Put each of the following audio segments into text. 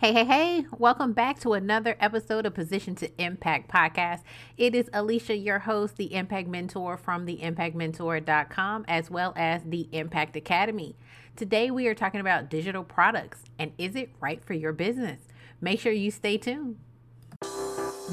Hey, hey, hey, welcome back to another episode of Position to Impact podcast. It is Alicia, your host, the Impact Mentor from the impactmentor.com, as well as the Impact Academy. Today, we are talking about digital products and is it right for your business? Make sure you stay tuned.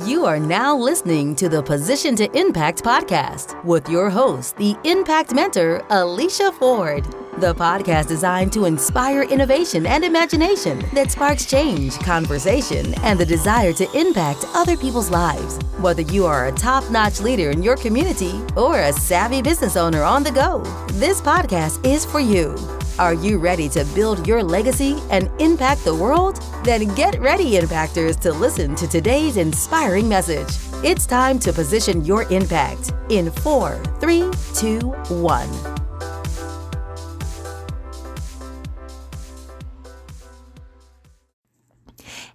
You are now listening to the Position to Impact podcast with your host, the Impact Mentor, Alicia Ford. The podcast designed to inspire innovation and imagination that sparks change, conversation, and the desire to impact other people's lives. Whether you are a top notch leader in your community or a savvy business owner on the go, this podcast is for you. Are you ready to build your legacy and impact the world? Then get ready, Impactors, to listen to today's inspiring message. It's time to position your impact in four, three, two, one.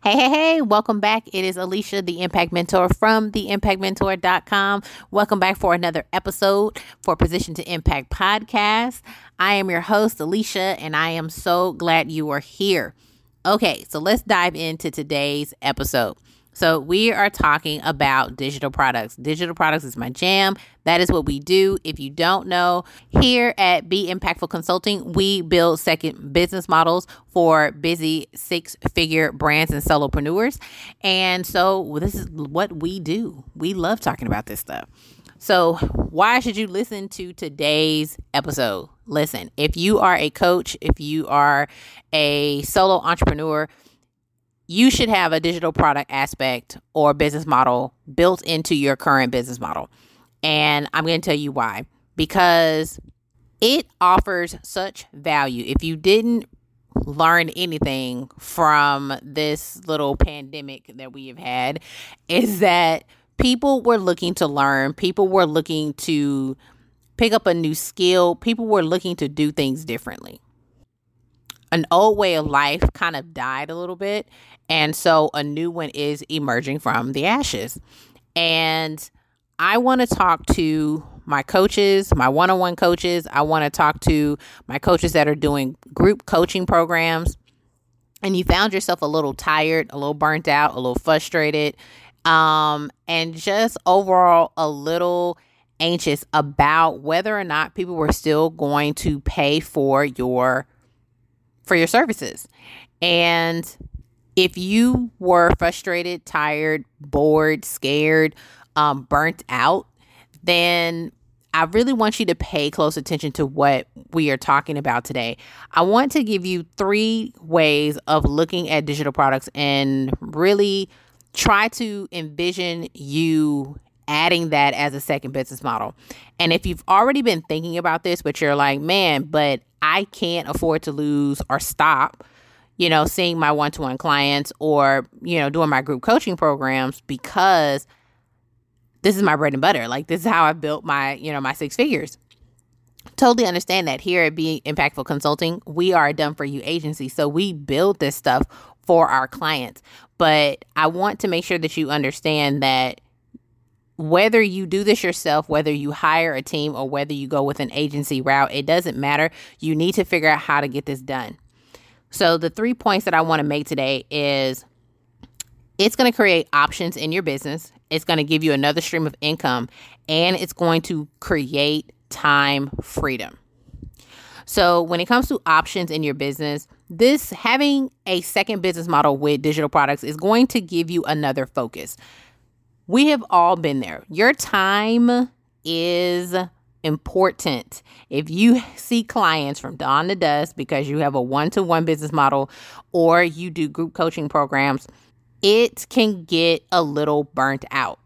Hey, hey, hey, welcome back. It is Alicia, the Impact Mentor from the impactmentor.com. Welcome back for another episode for Position to Impact podcast. I am your host, Alicia, and I am so glad you are here. Okay, so let's dive into today's episode. So, we are talking about digital products. Digital products is my jam. That is what we do. If you don't know, here at Be Impactful Consulting, we build second business models for busy six figure brands and solopreneurs. And so, this is what we do. We love talking about this stuff. So, why should you listen to today's episode? Listen, if you are a coach, if you are a solo entrepreneur, you should have a digital product aspect or business model built into your current business model. And I'm going to tell you why. Because it offers such value. If you didn't learn anything from this little pandemic that we have had, is that people were looking to learn, people were looking to pick up a new skill, people were looking to do things differently an old way of life kind of died a little bit. And so a new one is emerging from the ashes. And I want to talk to my coaches, my one on one coaches. I want to talk to my coaches that are doing group coaching programs. And you found yourself a little tired, a little burnt out, a little frustrated, um, and just overall a little anxious about whether or not people were still going to pay for your for your services. And if you were frustrated, tired, bored, scared, um, burnt out, then I really want you to pay close attention to what we are talking about today. I want to give you three ways of looking at digital products and really try to envision you adding that as a second business model. And if you've already been thinking about this, but you're like, man, but I can't afford to lose or stop, you know, seeing my one to one clients or, you know, doing my group coaching programs because this is my bread and butter. Like, this is how I built my, you know, my six figures. Totally understand that here at Being Impactful Consulting, we are a done for you agency. So we build this stuff for our clients. But I want to make sure that you understand that whether you do this yourself, whether you hire a team, or whether you go with an agency route, it doesn't matter. You need to figure out how to get this done. So, the three points that I want to make today is it's going to create options in your business, it's going to give you another stream of income, and it's going to create time freedom. So, when it comes to options in your business, this having a second business model with digital products is going to give you another focus. We have all been there. Your time is important. If you see clients from dawn to dusk because you have a one to one business model or you do group coaching programs, it can get a little burnt out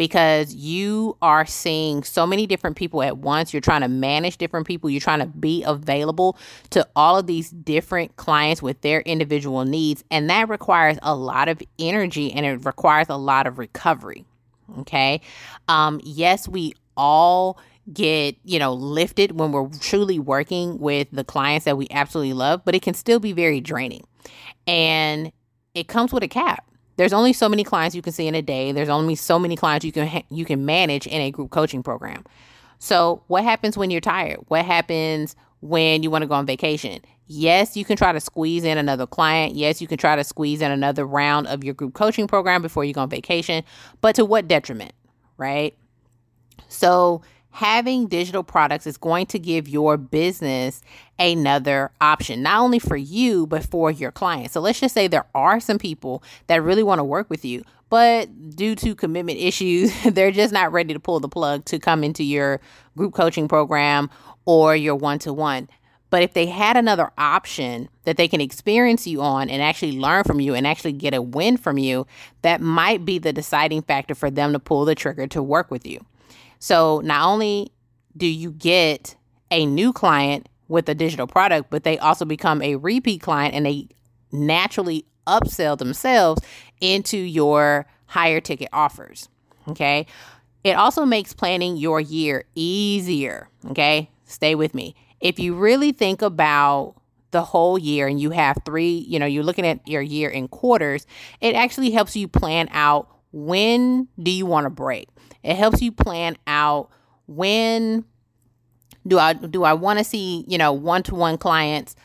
because you are seeing so many different people at once. You're trying to manage different people. You're trying to be available to all of these different clients with their individual needs. And that requires a lot of energy and it requires a lot of recovery. Okay. Um, yes, we all get you know lifted when we're truly working with the clients that we absolutely love but it can still be very draining and it comes with a cap there's only so many clients you can see in a day. There's only so many clients you can ha- you can manage in a group coaching program. So, what happens when you're tired? What happens when you want to go on vacation? Yes, you can try to squeeze in another client. Yes, you can try to squeeze in another round of your group coaching program before you go on vacation, but to what detriment, right? So, having digital products is going to give your business another option, not only for you, but for your clients. So let's just say there are some people that really want to work with you, but due to commitment issues, they're just not ready to pull the plug to come into your group coaching program or your one to one. But if they had another option that they can experience you on and actually learn from you and actually get a win from you, that might be the deciding factor for them to pull the trigger to work with you. So not only do you get a new client with a digital product, but they also become a repeat client and they naturally upsell themselves into your higher ticket offers. Okay. It also makes planning your year easier. Okay. Stay with me. If you really think about the whole year and you have three, you know, you're looking at your year in quarters, it actually helps you plan out when do you want to break. It helps you plan out when do I do I want to see, you know, one-to-one clients,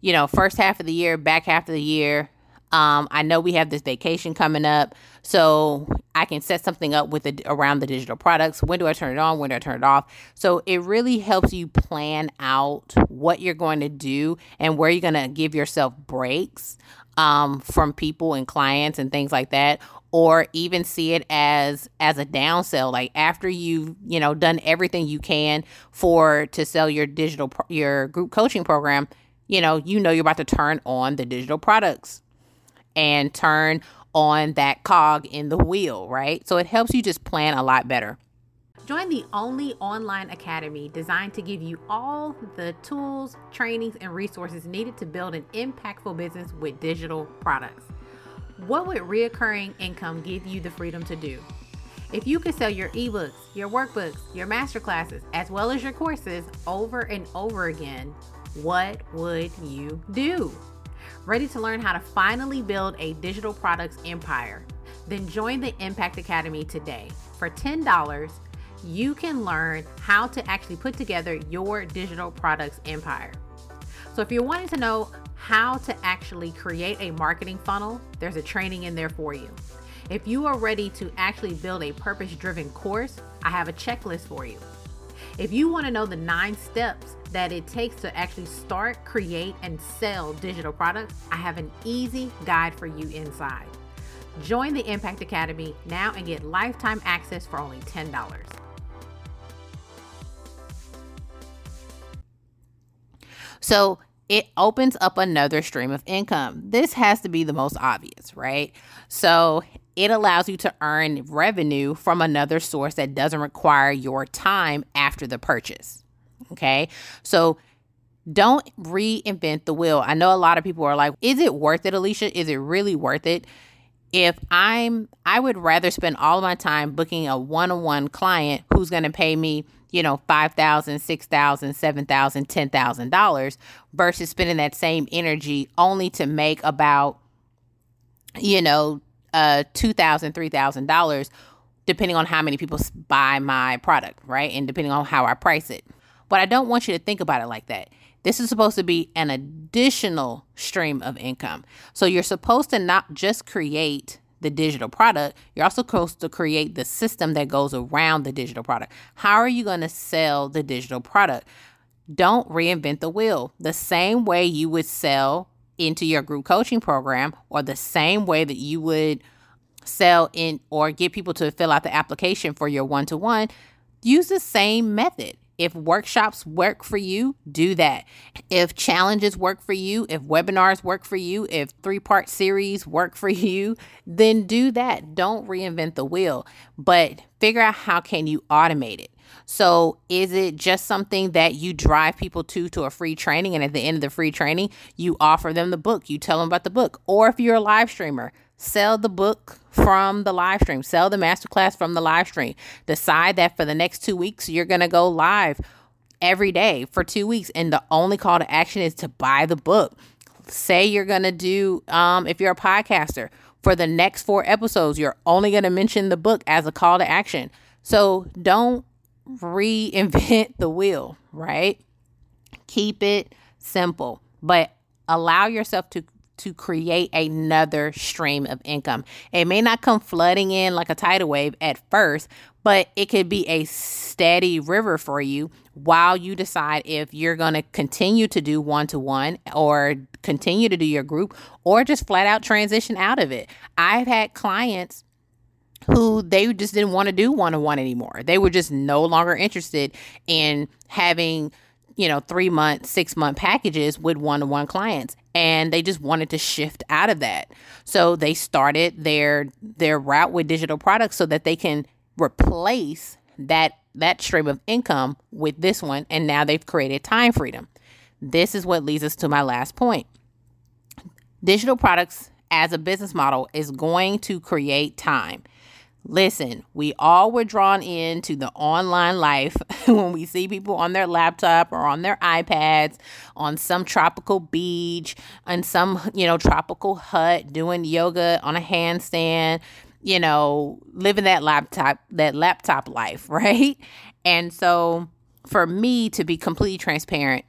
you know, first half of the year, back half of the year. Um, I know we have this vacation coming up, so I can set something up with it around the digital products. When do I turn it on? When do I turn it off? So it really helps you plan out what you're going to do and where you're going to give yourself breaks um, from people and clients and things like that or even see it as as a downsell like after you've you know done everything you can for to sell your digital your group coaching program you know you know you're about to turn on the digital products and turn on that cog in the wheel right? So it helps you just plan a lot better Join the only online academy designed to give you all the tools, trainings, and resources needed to build an impactful business with digital products. What would reoccurring income give you the freedom to do? If you could sell your ebooks, your workbooks, your masterclasses, as well as your courses over and over again, what would you do? Ready to learn how to finally build a digital products empire? Then join the Impact Academy today. For $10, you can learn how to actually put together your digital products empire. So if you're wanting to know how to actually create a marketing funnel, there's a training in there for you. If you are ready to actually build a purpose driven course, I have a checklist for you. If you want to know the nine steps that it takes to actually start, create, and sell digital products, I have an easy guide for you inside. Join the Impact Academy now and get lifetime access for only $10. So it opens up another stream of income. This has to be the most obvious, right? So it allows you to earn revenue from another source that doesn't require your time after the purchase. Okay. So don't reinvent the wheel. I know a lot of people are like, is it worth it, Alicia? Is it really worth it? If I'm, I would rather spend all my time booking a one on one client who's going to pay me you know, five thousand, six thousand, seven thousand, ten thousand dollars $6,000, $7,000, $10,000 versus spending that same energy only to make about, you know, uh two thousand, three thousand dollars, depending on how many people buy my product, right? And depending on how I price it. But I don't want you to think about it like that. This is supposed to be an additional stream of income. So you're supposed to not just create the digital product, you're also supposed to create the system that goes around the digital product. How are you going to sell the digital product? Don't reinvent the wheel. The same way you would sell into your group coaching program, or the same way that you would sell in or get people to fill out the application for your one to one, use the same method. If workshops work for you, do that. If challenges work for you, if webinars work for you, if three part series work for you, then do that. Don't reinvent the wheel, but figure out how can you automate it. So, is it just something that you drive people to to a free training and at the end of the free training, you offer them the book, you tell them about the book, or if you're a live streamer, Sell the book from the live stream, sell the masterclass from the live stream. Decide that for the next two weeks, you're going to go live every day for two weeks. And the only call to action is to buy the book. Say you're going to do, um, if you're a podcaster, for the next four episodes, you're only going to mention the book as a call to action. So don't reinvent the wheel, right? Keep it simple. but allow yourself to to create another stream of income. It may not come flooding in like a tidal wave at first, but it could be a steady river for you while you decide if you're going to continue to do one to one or continue to do your group or just flat out transition out of it. I've had clients who they just didn't want to do one on one anymore. They were just no longer interested in having you know, three month, six month packages with one to one clients. And they just wanted to shift out of that. So they started their their route with digital products so that they can replace that that stream of income with this one. And now they've created time freedom. This is what leads us to my last point. Digital products as a business model is going to create time. Listen, we all were drawn into the online life when we see people on their laptop or on their iPads on some tropical beach and some, you know, tropical hut doing yoga on a handstand, you know, living that laptop that laptop life, right? And so for me to be completely transparent,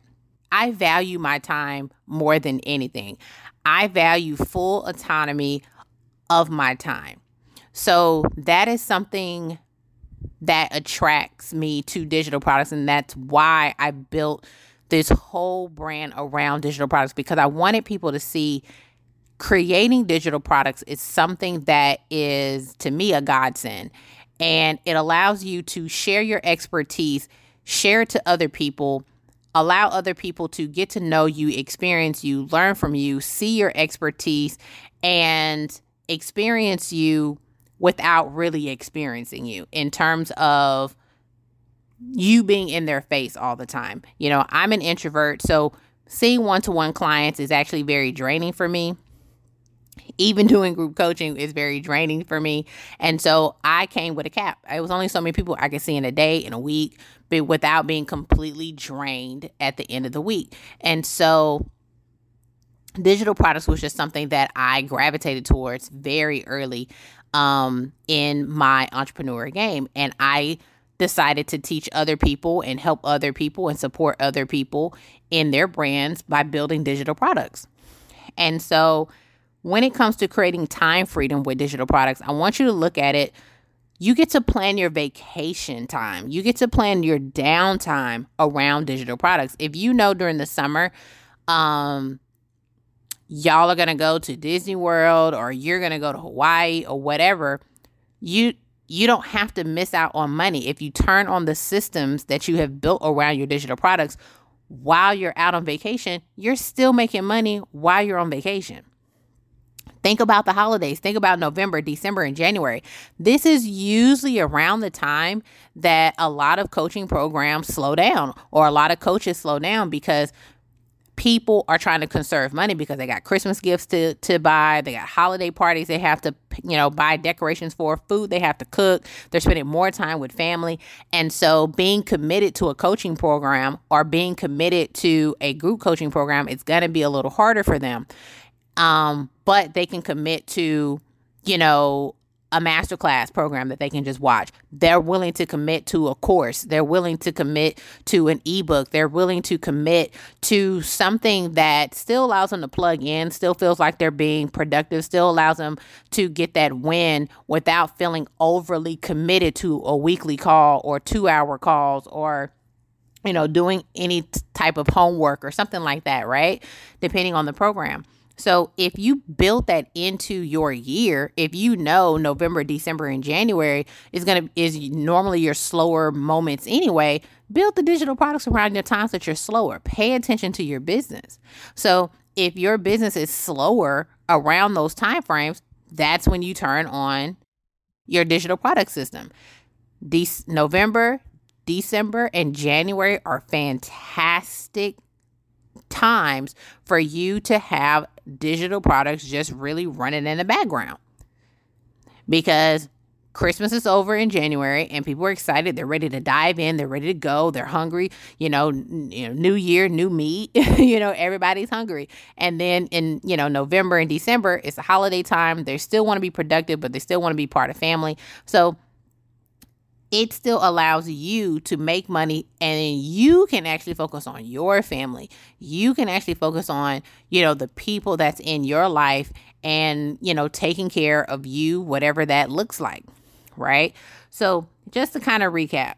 I value my time more than anything. I value full autonomy of my time. So that is something that attracts me to digital products. And that's why I built this whole brand around digital products because I wanted people to see creating digital products is something that is, to me, a godsend. And it allows you to share your expertise, share it to other people, allow other people to get to know you, experience you, learn from you, see your expertise, and experience you without really experiencing you in terms of you being in their face all the time. You know, I'm an introvert, so seeing one to one clients is actually very draining for me. Even doing group coaching is very draining for me. And so I came with a cap. It was only so many people I could see in a day, in a week, but without being completely drained at the end of the week. And so digital products was just something that I gravitated towards very early um, in my entrepreneur game. And I decided to teach other people and help other people and support other people in their brands by building digital products. And so when it comes to creating time freedom with digital products, I want you to look at it. You get to plan your vacation time. You get to plan your downtime around digital products. If you know during the summer, um, y'all are going to go to Disney World or you're going to go to Hawaii or whatever, you you don't have to miss out on money if you turn on the systems that you have built around your digital products while you're out on vacation, you're still making money while you're on vacation. Think about the holidays. Think about November, December, and January. This is usually around the time that a lot of coaching programs slow down or a lot of coaches slow down because people are trying to conserve money because they got Christmas gifts to, to buy, they got holiday parties they have to, you know, buy decorations for, food they have to cook. They're spending more time with family. And so being committed to a coaching program or being committed to a group coaching program, it's going to be a little harder for them. Um, but they can commit to, you know, a masterclass program that they can just watch. They're willing to commit to a course. They're willing to commit to an ebook. They're willing to commit to something that still allows them to plug in, still feels like they're being productive, still allows them to get that win without feeling overly committed to a weekly call or two hour calls or you know doing any type of homework or something like that, right? Depending on the program. So if you built that into your year, if you know November, December, and January is gonna is normally your slower moments anyway, build the digital products around the times that you're slower. Pay attention to your business. So if your business is slower around those time frames, that's when you turn on your digital product system. De- November, December, and January are fantastic times for you to have digital products just really running in the background. Because Christmas is over in January and people are excited. They're ready to dive in. They're ready to go. They're hungry. You know, n- you know new year, new meat. you know, everybody's hungry. And then in, you know, November and December, it's a holiday time. They still want to be productive, but they still want to be part of family. So it still allows you to make money and you can actually focus on your family. You can actually focus on, you know, the people that's in your life and, you know, taking care of you, whatever that looks like, right? So, just to kind of recap,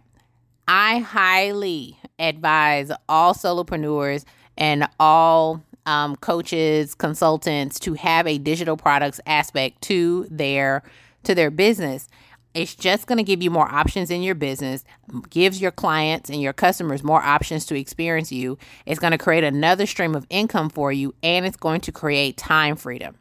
I highly advise all solopreneurs and all um, coaches, consultants to have a digital products aspect to their to their business. It's just going to give you more options in your business, gives your clients and your customers more options to experience you. It's going to create another stream of income for you, and it's going to create time freedom.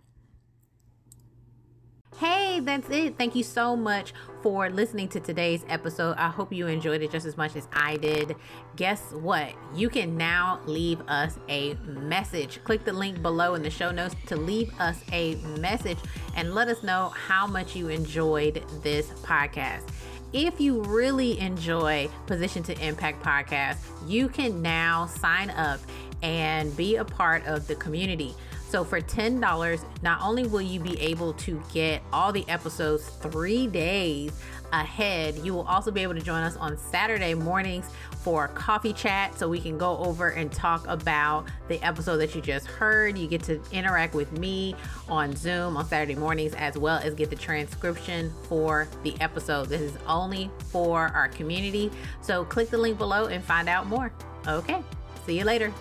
Hey, that's it. Thank you so much for listening to today's episode. I hope you enjoyed it just as much as I did. Guess what? You can now leave us a message. Click the link below in the show notes to leave us a message and let us know how much you enjoyed this podcast. If you really enjoy Position to Impact podcast, you can now sign up and be a part of the community. So for $10, not only will you be able to get all the episodes three days ahead, you will also be able to join us on Saturday mornings for coffee chat so we can go over and talk about the episode that you just heard. You get to interact with me on Zoom on Saturday mornings as well as get the transcription for the episode. This is only for our community. So click the link below and find out more. Okay, see you later.